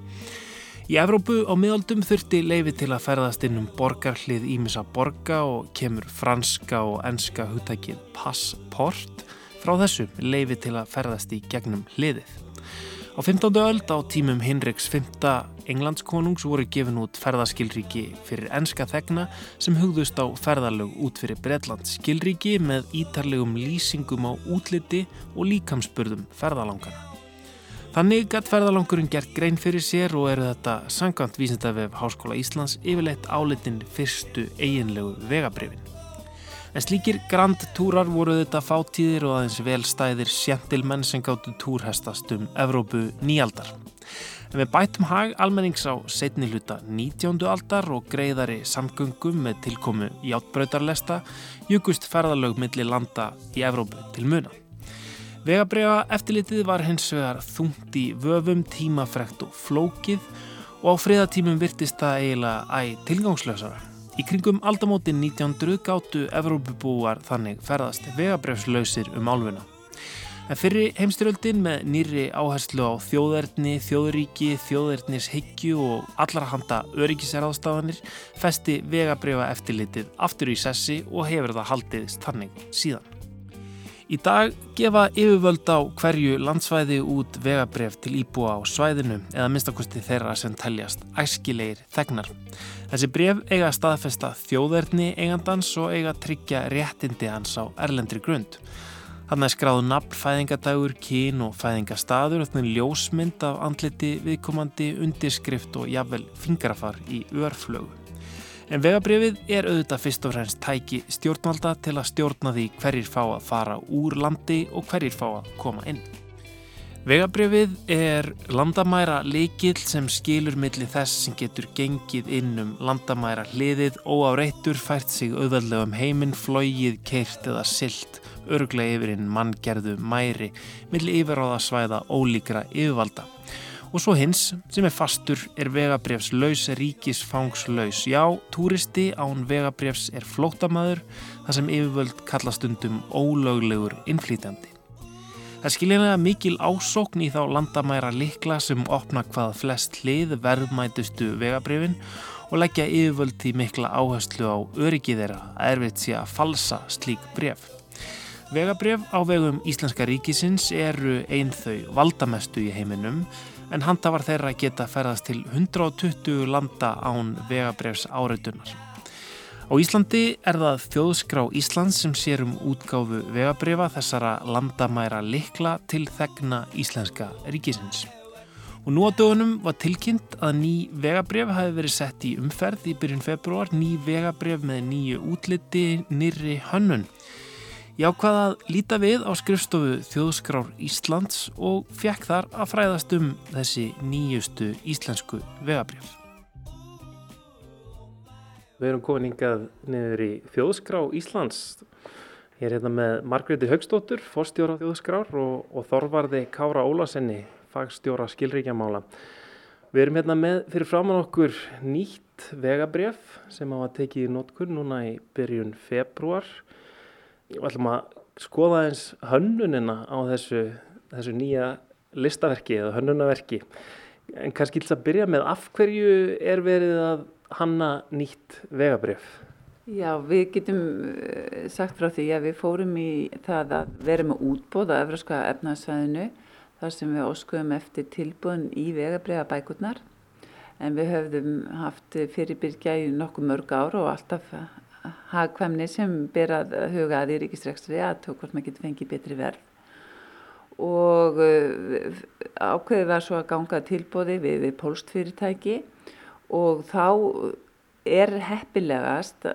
Í Evrópu á miðaldum þurfti leifi til að ferðast inn um borgarhlið Ímisa borga og kemur franska og enska hugtækið passport frá þessu leifi til að ferðast í gegnum hliðið. Á 15. öld á tímum Hinriks V. Englandskonungs voru gefin út ferðaskilríki fyrir enska þegna sem hugðust á ferðalög út fyrir Breitlands skilríki með ítarlegum lýsingum á útliti og líkamspurðum ferðalangana. Þannig gætt ferðalangurinn gert grein fyrir sér og eru þetta sangant vísindavef Háskóla Íslands yfirleitt álitin fyrstu eiginlegu vegabrifin. En slíkir grandtúrar voru þetta fátíðir og aðeins velstæðir sjentilmenn sem gáttu túrhestast um Evrópu nýjaldar. En við bætum hag almennings á setni hluta 19. aldar og greiðari samgöngum með tilkomu í átbröytarlesta jugust ferðalög millir landa í Evrópu til muna. Vegabrega eftirlitið var hins vegar þungt í vöfum, tímafrekt og flókið og á friðatímum virtist það eiginlega æg tilgangslösara. Í kringum aldamótin 1900 gáttu Evrópubúar þannig ferðast vegabrefslausir um álfuna. En fyrir heimstyröldin með nýri áherslu á þjóðerni, þjóðuríki, þjóðernis hyggju og allara handa öryggiseraðstafanir festi vegabrefa eftirlitið aftur í sessi og hefur það haldiðist þannig síðan. Í dag gefa yfirvöld á hverju landsvæði út vegabref til íbúa á svæðinu eða minnstakosti þeirra sem teljast æskilegir þegnar. Þessi bref eiga staðfesta þjóðverðni eigandans og eiga tryggja réttindi hans á erlendri grund. Þannig skráðu nafn, fæðingadagur, kín og fæðingastadur og þannig ljósmynd af andliti viðkomandi undirskrift og jafnvel fingrafar í örflögu. En vegabrifið er auðvitað fyrst og fremst tæki stjórnvalda til að stjórna því hverjir fá að fara úr landi og hverjir fá að koma inn. Vegabrjöfið er landamæra líkil sem skilur milli þess sem getur gengið inn um landamæra hliðið óáreittur fært sig auðvöldlega um heiminn, flógið, keirt eða silt, örglega yfir inn manngerðu mæri milli yfiráða svæða ólíkra yfirvalda. Og svo hins sem er fastur er vegabrjöfslaus ríkisfangslaus. Já, túristi án vegabrjöfs er flótamaður þar sem yfirvöld kallastundum ólöglegur innflýtjandi. Það skiljanlega mikil ásókn í þá landamæra likla sem opna hvað flest hlið verðmætustu vegabrifin og leggja yfirvöld í mikla áherslu á öryggi þeirra að erfitt sé að falsa slík bref. Vegabref á vegum Íslenska ríkisins eru einn þau valdamestu í heiminum en handafar þeirra geta ferðast til 120 landa án vegabrefs áreitunar. Á Íslandi er það þjóðskrá Íslands sem sér um útgáfu vegabrefa þessara landamæra likla til þegna Íslenska ríkisins. Og nú á dögunum var tilkynnt að ný vegabref hafi verið sett í umferð í byrjun februar, ný vegabref með nýju útliti, nýri hönnun. Ég ákvaða að líta við á skrifstofu Þjóðskrár Íslands og fekk þar að fræðast um þessi nýjustu íslensku vegabref. Við erum komin hingað niður í Þjóðskrá Íslands. Ég er hérna með Margreði Haugstóttur, forstjóra Þjóðskrár og, og Þorvarði Kára Ólasenni, fagstjóra skilríkjamála. Við erum hérna með fyrir framann okkur nýtt vegabref sem hafa tekið í notkur núna í byrjun februar. Við ætlum að skoða eins hönnunina á þessu, þessu nýja listaverki eða hönnunaverki. En kannski til að byrja með af hverju er verið að hanna nýtt vegabref? Já, við getum sagt frá því að við fórum í það að vera með útbóð á Efraska efnaðsvæðinu þar sem við óskuðum eftir tilbúin í vegabrefa bækurnar en við höfðum haft fyrirbyrgja í nokkuð mörg ár og alltaf hagkvæmni sem ber að huga að í ríkistrekstri að tók hvort maður getur fengið betri verð. Og ákveðið var svo að ganga tilbóði við, við pólstfyrirtæki og þá er heppilegast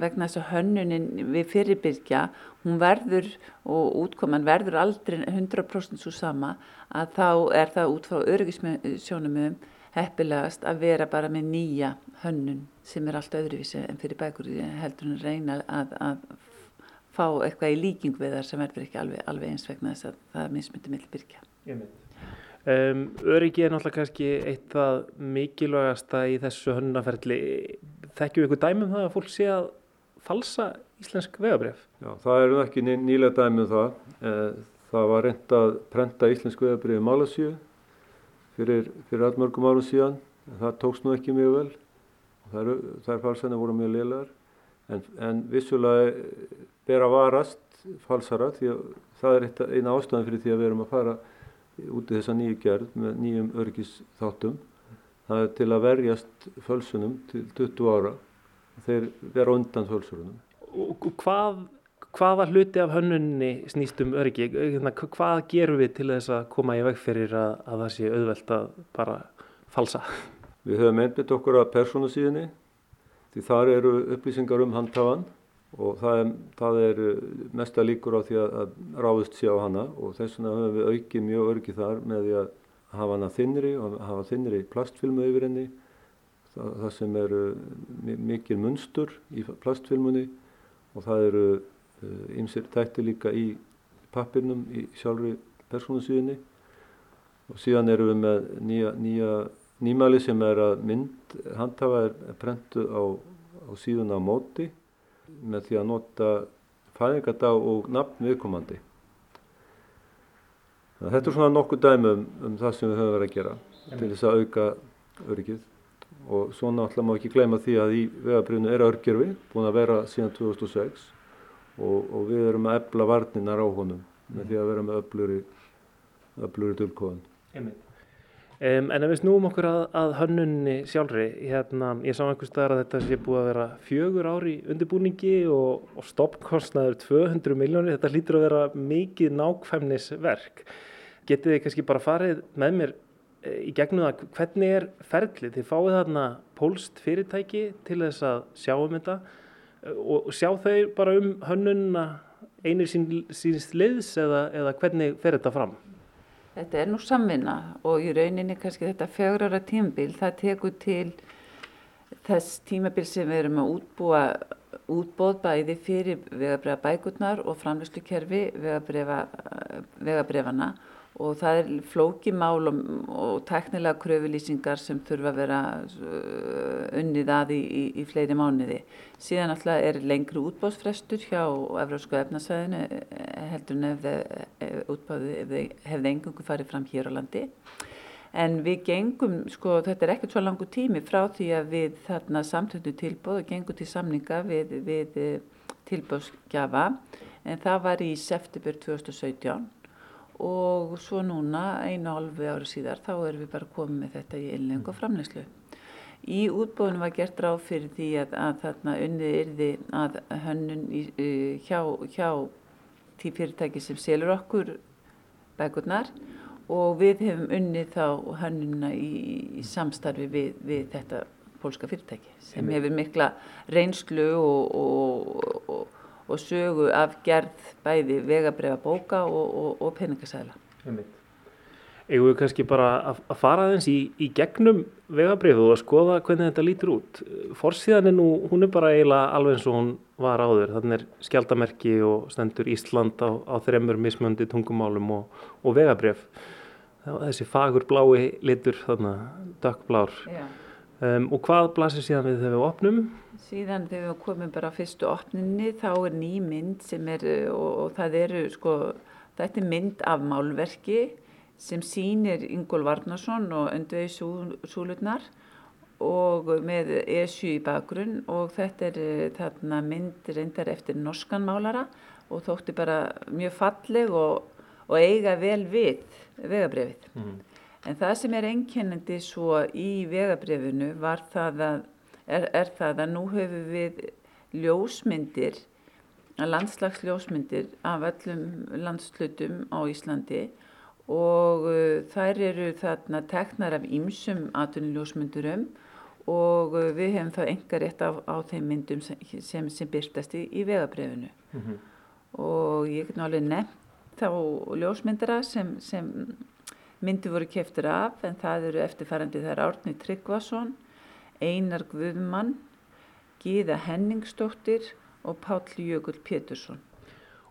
vegna þess að hönnunin við fyrirbyrkja, hún verður og útkoman verður aldrei 100% svo sama að þá er það út frá öryggisjónumum heppilegast að vera bara með nýja hönnun sem er allt öðruvísi en fyrir bækur heldur en reyna að, að fá eitthvað í líking við þar sem verður ekki alveg, alveg eins vegna þess að það er mismyndið með byrkja. Um, öryggi er náttúrulega kannski eitt það mikilvægasta í þessu hönnaferli. Þekkjum við ykkur dæmum það að fólk sé að falsa íslensk vegabref? Já, það eru ekki ný, nýlega dæmum það. Það var reynd að prenta íslensk vegabref í Malasíu fyrir, fyrir allmörgum árum síðan. Það tókst nú ekki mjög vel. Það er falsana voru mjög liðlegar. En, en vissulega ber að varast falsara því að það er eina ástæðan fyrir því að við erum að fara út í þessa nýju gerð með nýjum örgisþáttum. Það er til að verjast fölsunum til 20 ára. Þeir vera undan fölsurunum. Og hvað, hvaða hluti af hönnunni snýst um örgi? Hérna, hvað gerum við til þess að koma í vegferir að, að það sé auðvelt að bara falsa? Við höfum einbit okkur að persónusíðinni því þar eru upplýsingar um handhafann og það er, það er mesta líkur á því að, ráðust sé á hana og þess vegna höfum við aukið mjög örgið þar með því að hafa hana þinnri og hafa þinnri plastfilmu yfir henni. Það, það sem eru mikil munstur í plastfilmunni og það eru ymsir uh, tætti líka í pappirnum í sjálfri persónusíðinni og síðan erum við með nýja, nýja nýmæli sem er að mynd handhafa er, prentu á, á síðuna á móti með því að nota fæðingardag og nafn viðkomandi. Þetta er svona nokkuð dæmi um, um það sem við höfum verið að gera Jum. til þess að auka öryggið og svo náttúrulega má ekki gleyma því að í vegabrifinu er örgjörfi búin að vera síðan 2006 og, og við erum að ebla varninar á honum með því að vera með öfluri, öfluri dölkóðan. Um, en ef við snúum okkur að, að hönnunni sjálfri, hérna, ég sá einhvers staðar að þetta sé búið að vera fjögur ári undirbúningi og, og stoppkostnaður 200 miljónir, þetta hlýtur að vera mikið nákvæmnisverk. Getið þið kannski bara farið með mér e, í gegnum það, hvernig er ferlið? Þið fáið þarna pólst fyrirtæki til þess að sjá um þetta e, og sjá þau bara um hönnunna einir sín, síns liðs eða, eða hvernig fer þetta fram? Þetta er nú samvinna og í rauninni kannski þetta fjögrara tímabil, það tekur til þess tímabil sem við erum að útbúa útbóð bæði fyrir vegabrefa bækurnar og framlýslukerfi vegabrefana og það er flókimál og, og teknilega kröfulýsingar sem þurfa að vera uh, unnið að í, í, í fleiri mánuði. Síðan alltaf er lengri útbóðsfrestur hjá Evrósku efnasæðinu eh, heldur en ef eh, útbóði hefði engungu farið fram hér á landi. En við gengum, sko þetta er ekkert svo langu tími frá því að við þarna samtöndum tilbóð og gengum til samninga við, við eh, tilbóðsgjafa en það var í september 2017 og svo núna einu halvu ári síðar þá erum við bara komið með þetta í innleng og framleyslu. Í útbóðinu var gert ráð fyrir því að, að þarna unnið yrði að hönnun í, hjá, hjá tí fyrirtæki sem selur okkur bækurnar og við hefum unnið þá hönnuna í, í samstarfi við, við þetta pólska fyrirtæki sem hefur mikla reynslu og, og, og og sögu af gerð bæði vegabrefa bóka og, og, og peningasæla. Við kannski bara að, að fara aðeins í, í gegnum vegabrifu og að skoða hvernig þetta lítur út. Forsíðan er nú, hún er bara eiginlega alveg eins og hún var áður. Þannig er skjaldamerki og stendur Ísland á, á þremur mismjöndi tungumálum og, og vegabrif. Þessi fagur blái litur, þarna, dökkblár. Um, og hvað blasir síðan við þegar við opnum? Síðan þegar við komum bara fyrstu opninni þá er ný mynd sem er og, og það eru sko þetta er mynd af málverki sem sýnir Ingól Varnarsson og Öndvegi Súlurnar og með ESU í bakgrunn og þetta er þarna mynd reyndar eftir norskan málara og þótti bara mjög falleg og, og eiga vel við vegabrefið. Mm. En það sem er einkennandi svo í vegabrefinu var það að er, er það að nú höfum við ljósmyndir, landslagsljósmyndir af öllum landslutum á Íslandi og uh, þær eru þarna teknar af ýmsum atunljósmyndurum og uh, við hefum þá enga rétt á, á þeim myndum sem, sem, byrtast í, í vegabrefinu mm -hmm. og ég get náttúrulega nefnt þá ljósmyndara sem, sem myndi voru keftur af en það eru eftirfærandi þær Árni Tryggvason Einar Guðmann, Gíða Henningsdóttir og Páll Jökull Pétursson.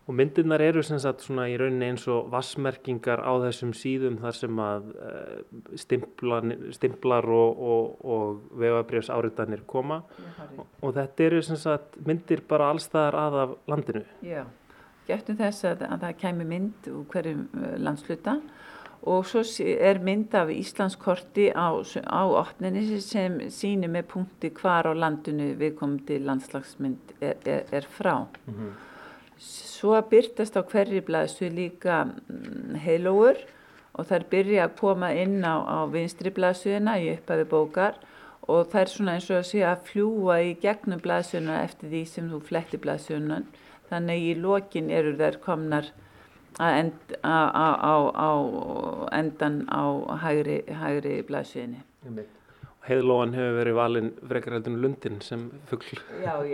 Og myndirnar eru sem sagt svona í rauninni eins og vassmerkingar á þessum síðum þar sem að uh, stimplar, stimplar og, og, og vegabrjöfs áriðanir koma og, og þetta eru sem sagt myndir bara allstaðar að af landinu. Já, getum þess að, að það kæmi mynd úr hverjum eh, landsluta og svo er mynd af Íslandskorti á, á opninni sem sýnir með punkti hvar á landinu viðkomandi landslagsmynd er, er, er frá. Mm -hmm. Svo byrtast á hverju blæðsu líka mm, heilóur og þær byrja að koma inn á, á vinstri blæðsuðina í upphæfi bókar og það er svona eins og að sé að fljúa í gegnum blæðsuðina eftir því sem þú fletti blæðsuðunan. Þannig í lokin eru þær komnar end, á, á, á endan á hægri, hægri blæsviðinni. Heiðlóan hefur verið valinn en Lundin sem fuggl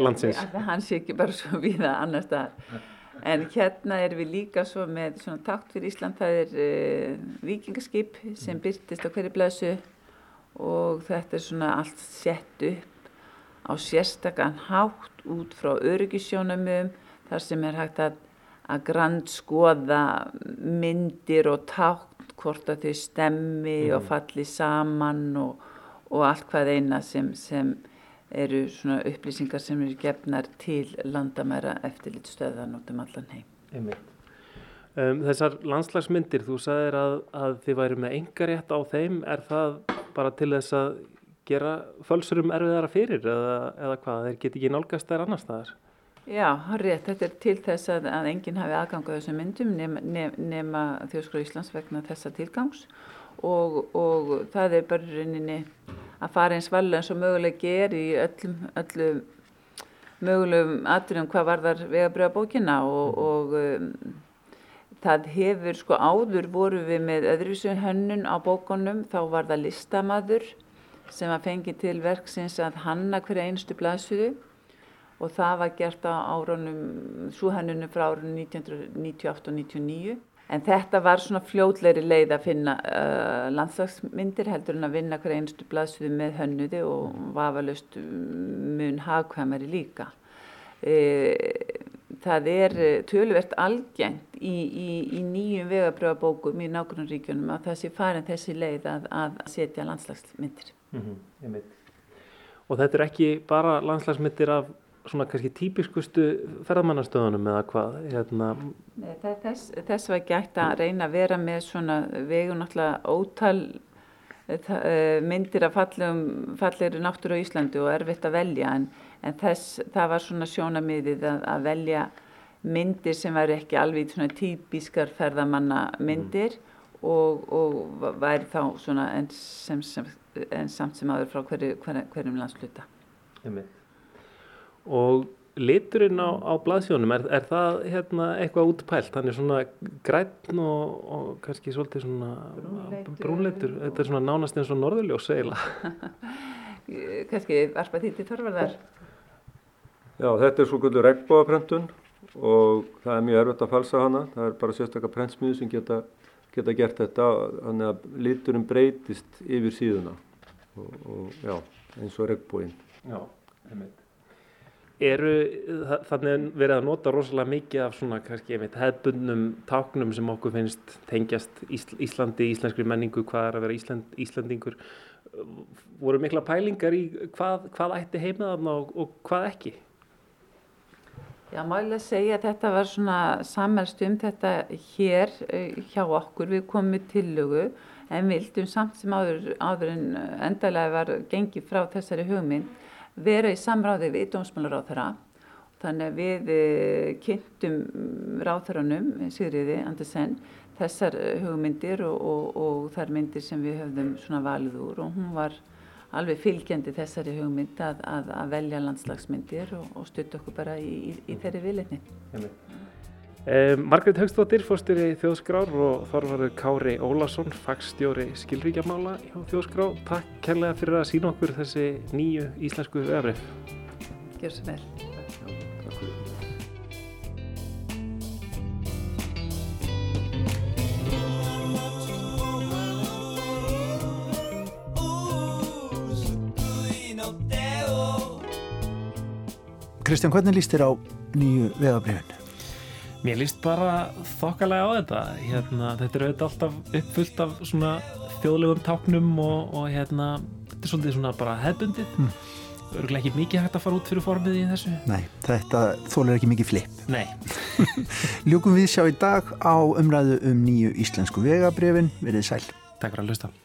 landsins. Já, hann sé ekki bara svo við að annar staðar. En hérna er við líka svo með svona takt fyrir Ísland, það er uh, vikingaskip sem byrtist á hverju blæsu og þetta er svona allt sett upp á sérstakann hátt út frá öryggisjónumum þar sem er hægt að að grannskoða myndir og tátt hvort að þau stemmi mm. og falli saman og, og allt hvað eina sem, sem eru svona upplýsingar sem eru gefnar til landamæra eftirlitstöðan út um allan heim. Um, þessar landslagsmyndir, þú sagðir að, að þið væri með enga rétt á þeim, er það bara til þess að gera fölsurum erfiðara fyrir eða, eða hvað, þeir geti ekki nálgast þær annar staðar? Já, rétt, þetta er til þess að, að enginn hafi aðgang á þessum myndum nema, nema Þjóðskóla Íslands vegna þessa tilgangs. Og, og það er bara rauninni að fara eins valu eins og mögulegi er í öllum, öllum mögulegum aðrjum hvað var þar vegabriða bókina og, og um, það hefur sko áður voru við með öðruvísun hönnun á bókonum þá var það listamadur sem að fengi til verksins að hanna hverja einstu blæsuðu og það var gert á árunum, súhennunum frá árunum 1998 og 1999 En þetta var svona fljótleiri leið að finna uh, landslagsmyndir heldur en að vinna hver einstu blaðsviði með hönnuði og vafalust mun hagkvæmari líka. E, það er töluvert algengt í, í, í nýjum vegabröðabókum í nákvæmnaríkjunum að það sé farin þessi leið að, að setja landslagsmyndir. Mm -hmm, og þetta er ekki bara landslagsmyndir af svona kannski típiskustu ferðamannastöðunum eða hvað? Hérna... Þess, þess var gætt að reyna að vera með svona vegu náttúrulega ótal eh, eh, myndir af fallegri náttúru á Íslandi og erfitt að velja en, en þess, það var svona sjónamiðið að, að velja myndir sem væri ekki alveg svona típiskar ferðamanna myndir mm. og, og væri þá svona en, sem, sem, en samt sem aður frá hverju, hver, hverjum landsluta. Ymmi og liturinn á, á blaðsjónum, er, er það hérna, eitthvað útpælt? Hann er svona græn og, og kannski svolítið svona brúnleitur, þetta er svona nánast eins og norðurljós eiginlega. kannski varpa því til þorvarðar? Já, þetta er svo gullur regnbóðaprentun og það er mjög erfitt að falsa hana, það er bara sérstaklega prentsmiðu sem geta, geta gert þetta, þannig að liturinn breytist yfir síðuna og, og já, eins og regnbóin. Já, einmitt eru þannig verið að nota rosalega mikið af svona kannski einmitt hefðbundnum táknum sem okkur finnst tengjast Íslandi, íslenskri menningu, hvað er að vera Ísland, Íslandingur voru mikla pælingar í hvað, hvað ætti heimaðan og, og hvað ekki? Já, málega segja að þetta var svona sammelst um þetta hér eh, hjá okkur, við komum með tillögu en vildum samt sem áður, áður en endalega var gengið frá þessari hugmynd vera í samráði við dómsmálaráþara þannig að við eh, kynntum ráþaranum Sigriði Andersen þessar eh, hugmyndir og, og, og þær myndir sem við höfðum svona valið úr. Og hún var alveg fylgjandi þessari hugmynd að, að, að velja landslagsmyndir og, og stutta okkur bara í, í, í þeirri viðleitni. Eh, Margreit Haugstóttir, fórstýri Þjóðskrár og þorfarður Kári Ólason, fagstjóri skilríkjamála hjá Þjóðskrá. Takk kærlega fyrir að sína okkur þessi nýju íslensku öðrið. Gjör svo vel. Takk fyrir. Kristján, hvernig líst þér á nýju veðabrifin? Mér líst bara þokkalega á þetta. Hérna, þetta er auðvitað alltaf uppfullt af svona þjóðlegum táknum og, og hérna, þetta er svolítið svona bara hefbundið mm. örgulega ekki mikið hægt að fara út fyrir formið í þessu. Nei, þetta þólar ekki mikið flip. Nei. Ljúkum við sjá í dag á umræðu um nýju íslensku vegabrefin, verið sæl. Takk fyrir að hlusta